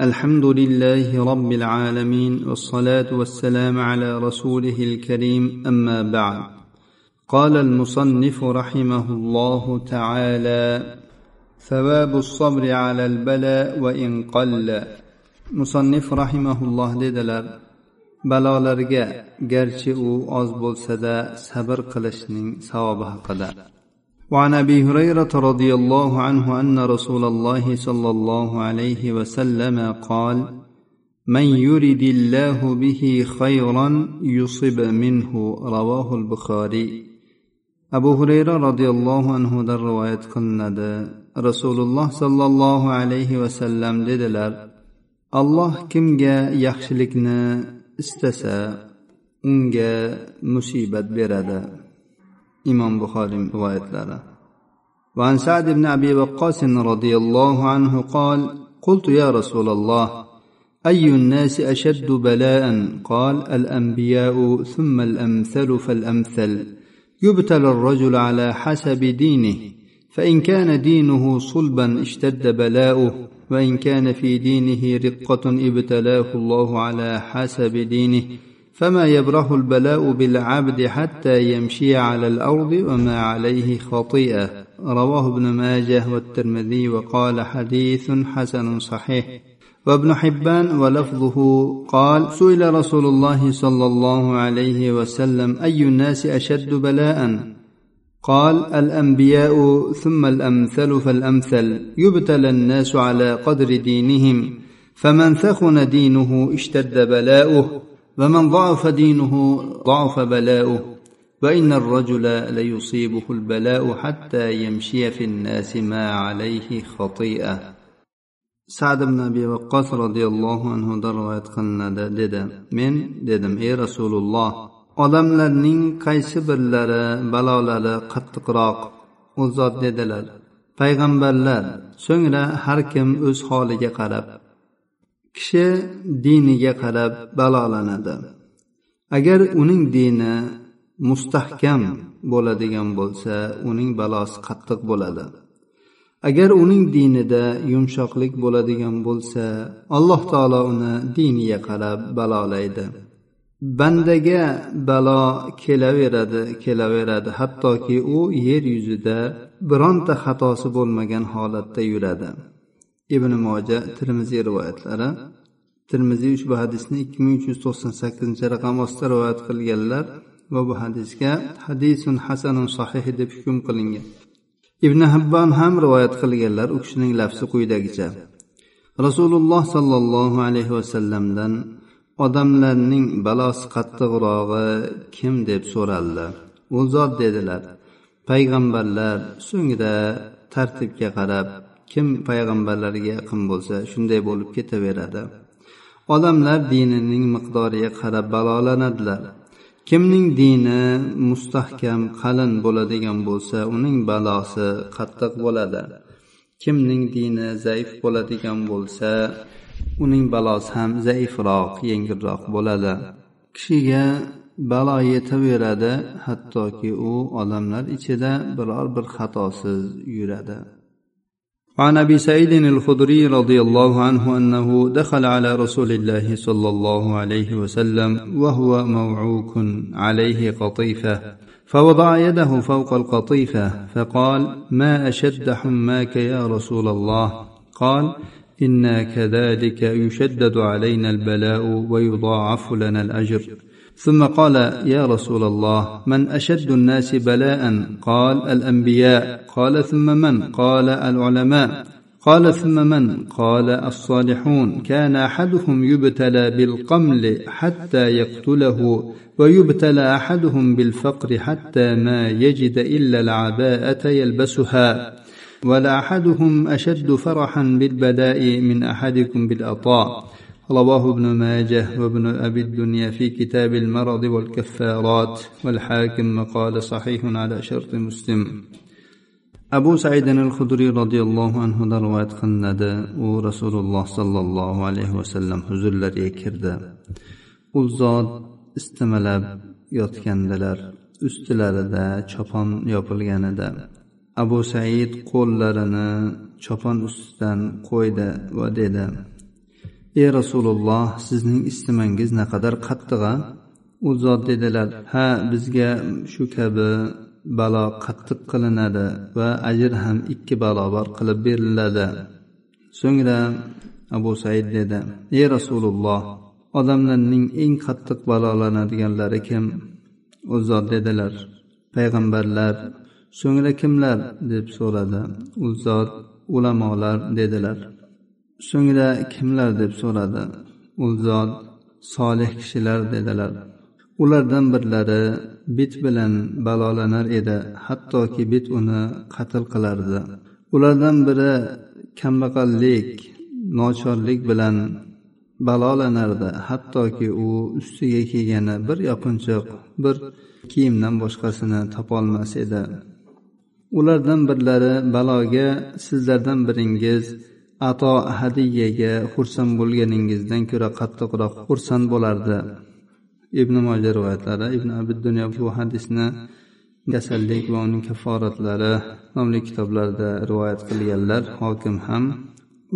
الحمد لله رب العالمين والصلاة والسلام على رسوله الكريم أما بعد. قال المصنف رحمه الله تعالى ثواب الصبر على البلاء وإن قل. مصنف رحمه الله dedilar balolarga garchi u oz bo'lsada sabr qilishning savobi haqida وعن ابي هريره رضي الله عنه ان رسول الله صلى الله عليه وسلم قال من يرد الله به خيرا يصب منه رواه البخاري abu hurayra roziyallohu anhudan rivoyat qilinadi rasululloh sollallohu alayhi vasallam dedilar alloh kimga yaxshilikni istasa unga musibat beradi imom buxoriy rivoyatlari وعن سعد بن أبي وقاص رضي الله عنه قال قلت يا رسول الله أي الناس أشد بلاء؟ قال الأنبياء ثم الأمثل فالأمثل. يبتلى الرجل على حسب دينه فإن كان دينه صلبا اشتد بلاؤه وإن كان في دينه رقة ابتلاه الله على حسب دينه. فما يبرح البلاء بالعبد حتى يمشي على الأرض وما عليه خطيئة. رواه ابن ماجه والترمذي وقال حديث حسن صحيح. وابن حبان ولفظه قال سئل رسول الله صلى الله عليه وسلم أي الناس أشد بلاء؟ قال الأنبياء ثم الأمثل فالأمثل. يبتلى الناس على قدر دينهم فمن ثخن دينه اشتد بلاؤه. ومن ضعف دينه ضعف بلاؤه وان الرجل ليصيبه البلاء حتى يمشي في الناس ما عليه خطيئه sad ibn abi vaqqos roziyallohu anhudan rivoyat qilinadi dedi men dedim ey rasululloh odamlarning qaysi birlari balolari qattiqroq u zot dedilar payg'ambarlar so'ngra har kim o'z holiga qarab kishi diniga qarab balolanadi. Agar uning dini mustahkam bo'ladigan bo'lsa uning balosi qattiq bo'ladi. Agar uning dinida yumshoqlik bo'ladigan bo'lsa alloh taolo uni diniga qarab balolaydi. Bandaga balo kelaveradi kelaveradi. Hattoki u yer yuzida bironta xatosi bo'lmagan holatda yuradi. Ibn moja termiziy rivoyatlari. Termiziy ushbu hadisni ikki ming uch yuz to'qson sakkizinchi raqam ostida rivoyat qilganlar va bu hadisga hadisun hasanun sahih deb hukm qilingan. Ibn habbon ham rivoyat qilganlar u kishining lafzi quyidagicha. Rasululloh sollallohu alayhi vasallamdan odamlarning balosi qattiqrog'i kim? deb so'raldi. U zot dedilar payg'ambarlar so'ngra tartibga qarab kim payg'ambarlarga yaqin bo'lsa shunday bo'lib ketaveradi. Odamlar dinining miqdoriga qarab balolanadilar. Kimning dini mustahkam qalin bo'ladigan bo'lsa uning balosi qattiq bo'ladi. Kimning dini zaif bo'ladigan bo'lsa uning balosi ham zaifroq yengilroq bo'ladi. Kishiga balo yetaveradi hattoki u odamlar ichida biror bir xatosiz yuradi. وعن أبي سعيد الخدري رضي الله عنه أنه دخل على رسول الله صلى الله عليه وسلم وهو موعوك عليه قطيفة فوضع يده فوق القطيفة فقال ما أشد حماك يا رسول الله؟ قال إنا كذلك يشدد علينا البلاء ويضاعف لنا الأجر. ثم قال يا رسول الله من أشد الناس بلاء؟ قال الأنبياء. قال ثم من؟ قال العلماء. قال ثم من؟ قال الصالحون. كان أحدهم يبتلى بالقمل حتى يقتله ويبتلى أحدهم بالفقر حتى ما يجد إلا العباءة يلبسها. ولاحدهم أشد فرحا بالبلاء من أحدكم بالأطاء. رواه ابن ماجه وابن أبي الدنيا في كتاب المرض والكفارات والحاكم قال صحيح على شرط مسلم abu saidin al hudriy roziyallohu anhudan rivoyat qilinadi u rasululloh sollallohu alayhi vasallam huzurlariga kirdi u zot istimalab yotgandilar ustilarida chopon yopilgan edi abu said qo'llarini chopon ustidan qo'ydi va dedi ey rasululloh sizning istimangiz naqadar qattiq a u zot dedilar ha bizga shu kabi balo qattiq qilinadi va ajr ham ikki barobar qilib beriladi. So'ngra abu said dedi ey rasululloh odamlarning eng qattiq balolanadiganlari kim? U zot dedilar payg'ambarlar. So'ngra kimlar? deb so'radi. U zot ulamolar dedilar. So'ngra kimlar deb so'radi? U zot solih kishilar dedilar. Ulardan birlari bit bilan balolanar edi hattoki bit uni qatl qilardi. Ulardan biri kambag'allik nochorlik bilan balolanardi hattoki u ustiga kiygani bir yopinchiq bir kiyimdan boshqasini topolmas edi. Ulardan birlari baloga sizlardan biringiz ato hadiyaga xursand bo'lganingizdan ko'ra qattiqroq xursand bo'lardi ibn moja rivoyatlari ibn abid dunyo bu hadisni kasallik va uning kafforatlari nomli kitoblarda rivoyat qilganlar hokim ham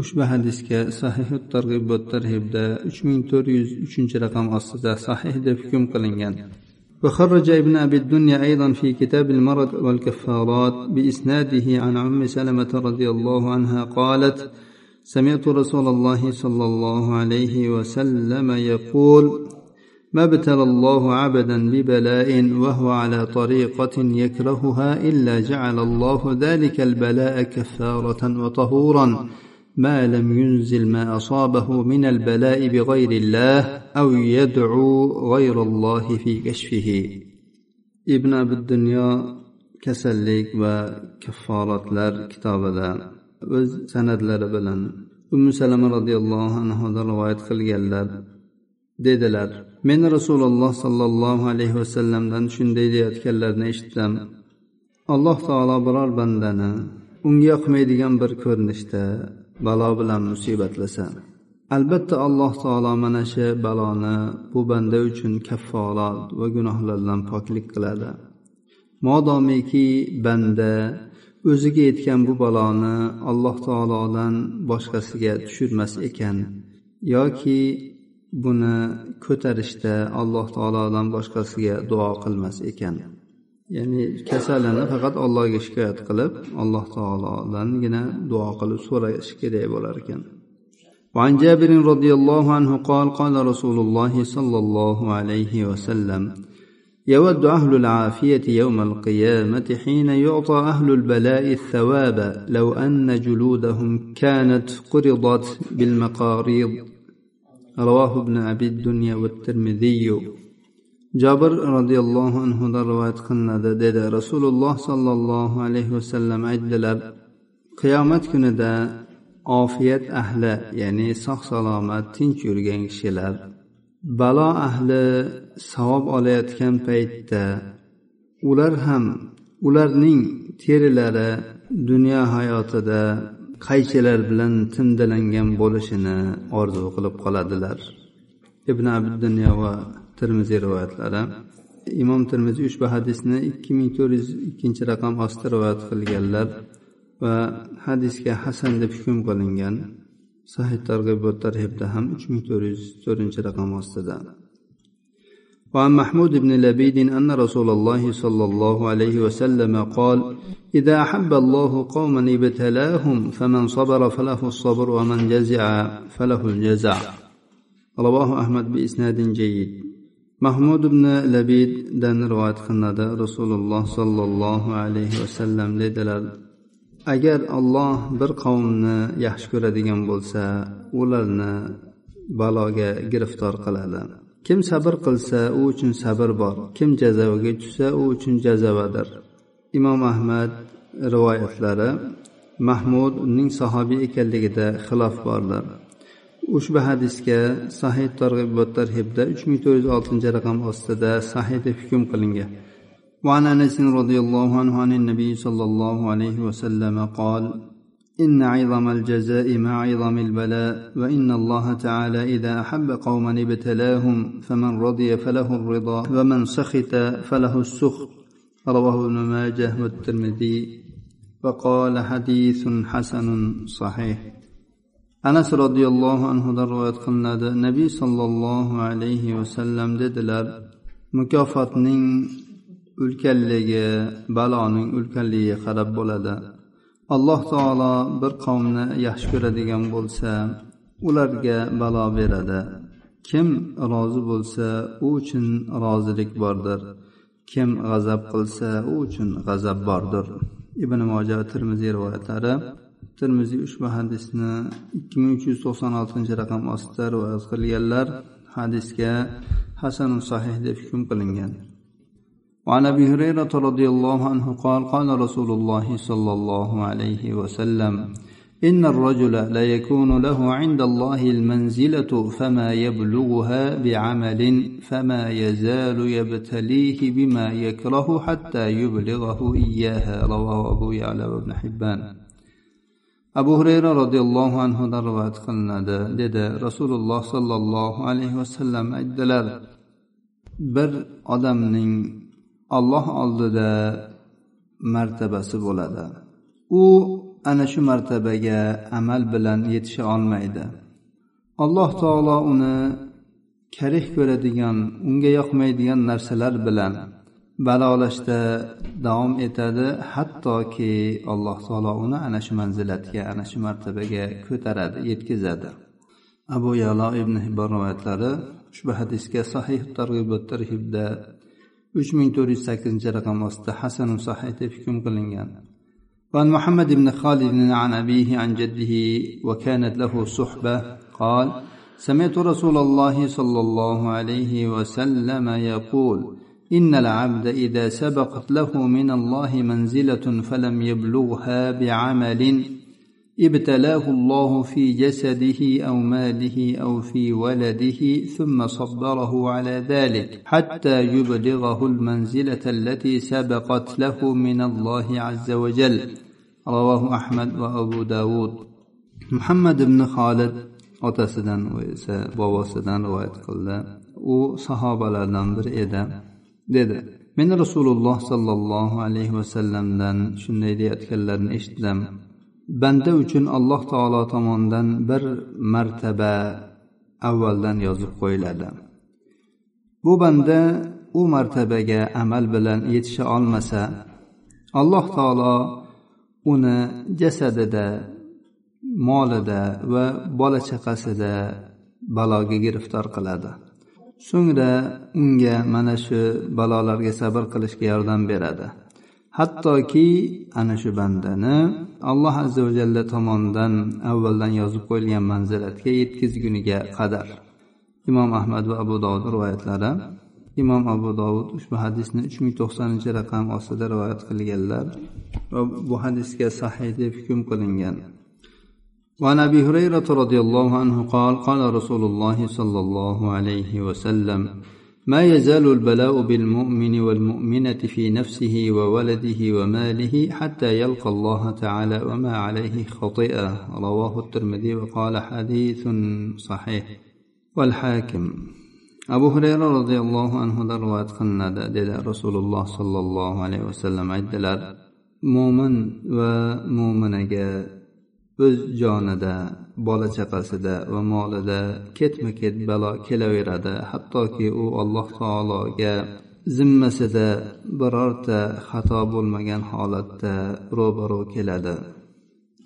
ushbu hadisga sahihu targ'ib va tarhibda uch ming to'rt yuz uchinchi raqam ostida sahih deb hukm qilingan وخرج ابن أبي الدنيا أيضا في كتاب المرض والكفارات بإسناده عن عم سلمة رضي الله عنها قالت سمعت رسول الله صلى الله عليه وسلم يقول ما ابتلى الله عبدا ببلاء وهو على طريقة يكرهها إلا جعل الله ذلك البلاء كفارة وطهورا. ما لم ينزل ما أصابه من البلاء بغير الله أو يدعو غير الله في كشفه. ابن أبي الدنيا kasallik va kafforatlar kitobida o'z san'atlari bilan. Umi salama roziyallohu anhudan rivoyat qilganlar dedilar men rasululloh sollallohu alayhi vasallamdan shunday deyayotganlarini eshitdim. Alloh taolo biror bandani unga yoqmaydigan bir ko'rinishda balo bilan musibatlasa albatta alloh taolo mana shu baloni bu banda uchun kafforat va gunohlardan poklik qiladi. Modomiki banda o'ziga yetgan bu baloni alloh taolodan boshqasiga tushirmas ekan yoki buni ko'tarishda alloh taolodan boshqasiga duo qilmas ekan ya'ni kasalini faqat allohga shikoyat qilib alloh taolodangina duo qilib so'rash kerak bo'lar ekan وعن جابر رضي الله عنه قال قال رسول الله صلى الله عليه وسلم يود أهل العافية يوم القيامة حين يعطى أهل البلاء الثواب لو أن جلودهم كانت قرضت بالمقاريض. رواه ابن أبي الدنيا والترمذي. جابر رضي الله عنه دروات قلنا دادا رسول الله صلى الله عليه وسلم عدل قيامت كندا عافية أهل يعني صح سلامة تنشر جنشلال balo ahli savob olayotgan paytda ular ham ularning terilari dunyo hayotida qaychilar bilan timdalangan bo'lishini orzu qilib qoladilar. Ibn abdunyo va termiziy rivoyatlari. Imom termiziy ushbu hadisni ikki ming to'rt yuz ikkinchi raqam ostida rivoyat qilganlar va hadisga hasan deb hukm qilingan. sahiy targ'ibot tarhibda ham uch ming to'rt yuz وعن محمود بن لبيد أن رسول الله صلى الله عليه وسلم قال إذا أحب الله قوما ابتلاهم فمن صبر فله الصبر ومن جزع فله الجزع. رواه أحمد بإسناد جيد. محمود بن لبيد دان رواية خنادة رسول الله صلى الله عليه وسلم لدلال. Agar olloh bir qavmni yaxshi ko'radigan bo'lsa ularni baloga giriftor qiladi. Kim sabr qilsa u uchun sabr bor. Kim jazavaga tushsa u uchun jazavadir imom ahmad rivoyatlari mahmud uning sahobiy ekanligida xilof bordir ushbu hadisga sahih targ'ibot tarhibda uch ming to'rt yuz oltinchi raqam ostida sahih deb hukm qilingan. وعن أنس رضي الله عنه عن النبي صلى الله عليه وسلم قال إن عظم الجزاء مع عظم البلاء وإن الله تعالى إذا أحب قوما ابتلاهم فمن رضي فله الرضا ومن سخط فله السخط. رواه ابن ماجه والترمذي. وقال حديث حسن صحيح. anas roziyallohu anhudan rivoyat qilinadi nabiy sollallohu alayhi vasallam dedilar mukofotning ulkanligi baloning ulkanligiga qarab bo'ladi. Alloh taolo bir qavmni yaxshi ko'radigan bo'lsa ularga balo beradi. Kim rozi bo'lsa u uchun rozilik bordir. Kim g'azab qilsa u uchun g'azab bordir. Ibn moja termiziy rivoyatlari termiziy ushbu hadisni ikki ming uch yuz to'qson oltinchi raqam ostida rivoyat qilganlar hadisga hasanu sahih deb hukm qilingan. وعن أبي هريرة رضي الله عنه قال قال رسول الله صلى الله عليه وسلم إن الرجل لا يكون له عند الله المنزلة فما يبلغها بعمل فما يزال يبتليه بما يكره حتى يبلغه اياها رواه أبو يعلى وابن حبان. abu hurayra roziyallohu anhudan rivoyat qilinadi dedi rasululloh sollallohu alayhi vasallam aytdilar bir odamning olloh oldida martabasi bo'ladi. U ana shu martabaga amal bilan yetisha olmaydi. Alloh taolo uni karih ko'radigan unga yoqmaydigan narsalar bilan balolashda davom etadi hattoki alloh taolo uni ana shu manzilatga ana shu martabaga ko'taradi yetkazadi. Abu yalo ibn hibbon rivoyatlari ushbu hadisga sahih targ'ibot tarhibda uch ming to'rt yuz sakkizinchi raqam ostida hasanu sahih hukm qilingan. وعن محمد بن خالد عن أبيه عن جده وكانت له صحبة قال سمعت رسول الله صلى الله عليه وسلم يقول إن العبد إذا سبقت له من الله منزلة فلم يبلغها بعمل ابتلاه الله في جسده أو ماله أو في ولده ثم صبره على ذلك حتى يبلغه المنزلة التي سبقت له من الله عز وجل رواه أحمد وأبو داود محمد بن خالد otasidan esa bobosidan rivoyat qildi u sahobalardan biri edi dedi men rasululloh sollallohu alayhi vasallamdan shunday deyayotganlarini eshitdim banda uchun alloh taolo tomonidan bir martaba avvaldan yozib qo'yiladi. Bu banda u martabaga amal bilan yetisha olmasa alloh taolo uni jasadida molida va bola chaqasida baloga giriftor qiladi. So'ngra unga mana shu balolarga sabr qilishga yordam beradi. hattoki ana shu bandani alloh azza va jalla tomonidan avvaldan yozib qo'yilgan manzilatga yetkazguniga qadar imom ahmad va abu dovud rivoyatlari imom abu dovud ushbu hadisni uch ming to'qsoninchi raqam ostida rivoyat qilganlar va bu hadisga sahiy deb hukm qilingan وعن ابي هريره رضي الله عنه قال قال رسول الله صلى الله عليه وسلم ما يزال البلاء بالمؤمن والمؤمنة في نفسه وولده وماله حتى يلقى الله تعالى وما عليه خطيئة. رواه الترمذي وقال حديث صحيح. والحاكم. أبو هريرة رضي الله عنه دروا أتقن رسول الله صلى الله عليه وسلم عدل مؤمن ومؤمنة o'z jonida bola chaqasida va molida ketma ket balo kelaveradi. Hattoki u alloh taologa zimmasida birorta xato bo'lmagan holatda ro'baro keladi.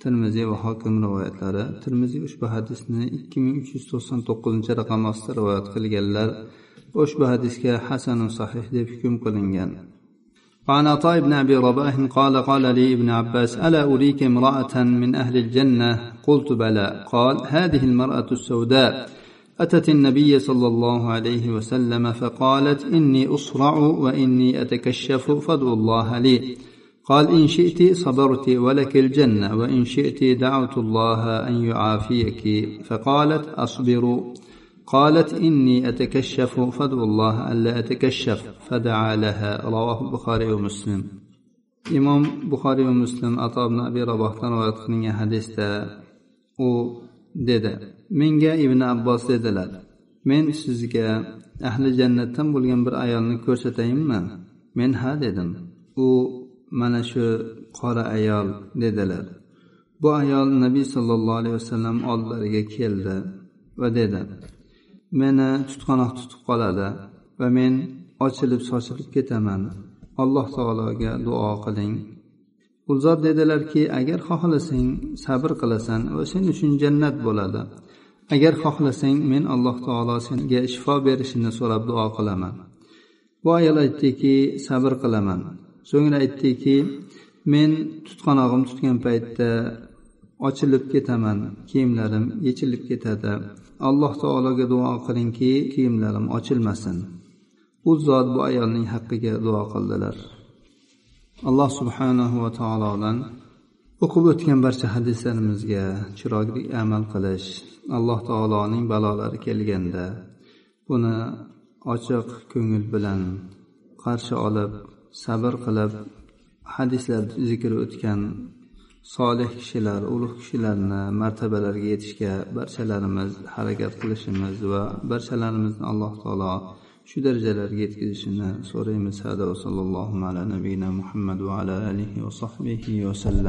Termiziy va hokim rivoyatlari. Termiziy ushbu hadisni ikki ming uch yuz to'qson to'qqizinchi raqam ostida rivoyat qilganlar ushbu hadisga hasanu sahih deb hukm qilingan. وعن عطاء بن أبي رباح قال قال لي ابن عباس ألا أريك امرأة من أهل الجنة؟ قلت بلى. قال هذه المرأة السوداء. أتت النبي صلى الله عليه وسلم فقالت إني أصرع وإني أتكشف فادعوا الله لي. قال إن شئت صبرت ولك الجنة وإن شئت دعوت الله أن يعافيك. فقالت أصبر. قالت إني أتكشف فادعوا الله ألا أتكشف فدعا لها رواه البخاري ومسلم imom buxoriy va muslim ato ibn abi rabohdan rivoyat qilingan hadisda u dedi menga ibn abbos dedilar men sizga ahli jannatdan bo'lgan bir ayolni ko'rsatayinmi men ha dedim u mana shu qora ayol dedilar bu ayol nabiy sollallohu alayhi vasallam oldilariga keldi va dedi meni tutqanoq tutib qoladi va men ochilib sochilib ketaman. Alloh taologa duo qiling. U zot dedilarki agar xohlasang sabr qilasan va sen uchun jannat bo'ladi. Agar xohlasang men alloh taolo senga shifo berishini so'rab duo qilaman. Bu ayol aytdiki sabr qilaman. So'ngra aytdiki men tutqanog'im tutgan paytda ochilib ketaman kiyimlarim yechilib ketadi. Alloh taologa duo qilingki kiyimlarim ochilmasin. U zot bu ayolning haqqiga duo qildilar. Alloh subhanahu va taolodan o'qib o'tgan barcha hadislarimizga chiroyli amal qilish alloh taoloning balolari kelganda buni ochiq ko'ngil bilan qarshi olib sabr qilib hadislarda zikri o'tgan solih kishilar ulug' kishilarni martabalariga yetishga barchalarimiz harakat qilishimiz va barchalarimizni alloh taolo shu darajalarga yetkazishini so'raymiz. Hada va sallallohu ala nabiyina muhammad va ala alihi va sahbihi vasallam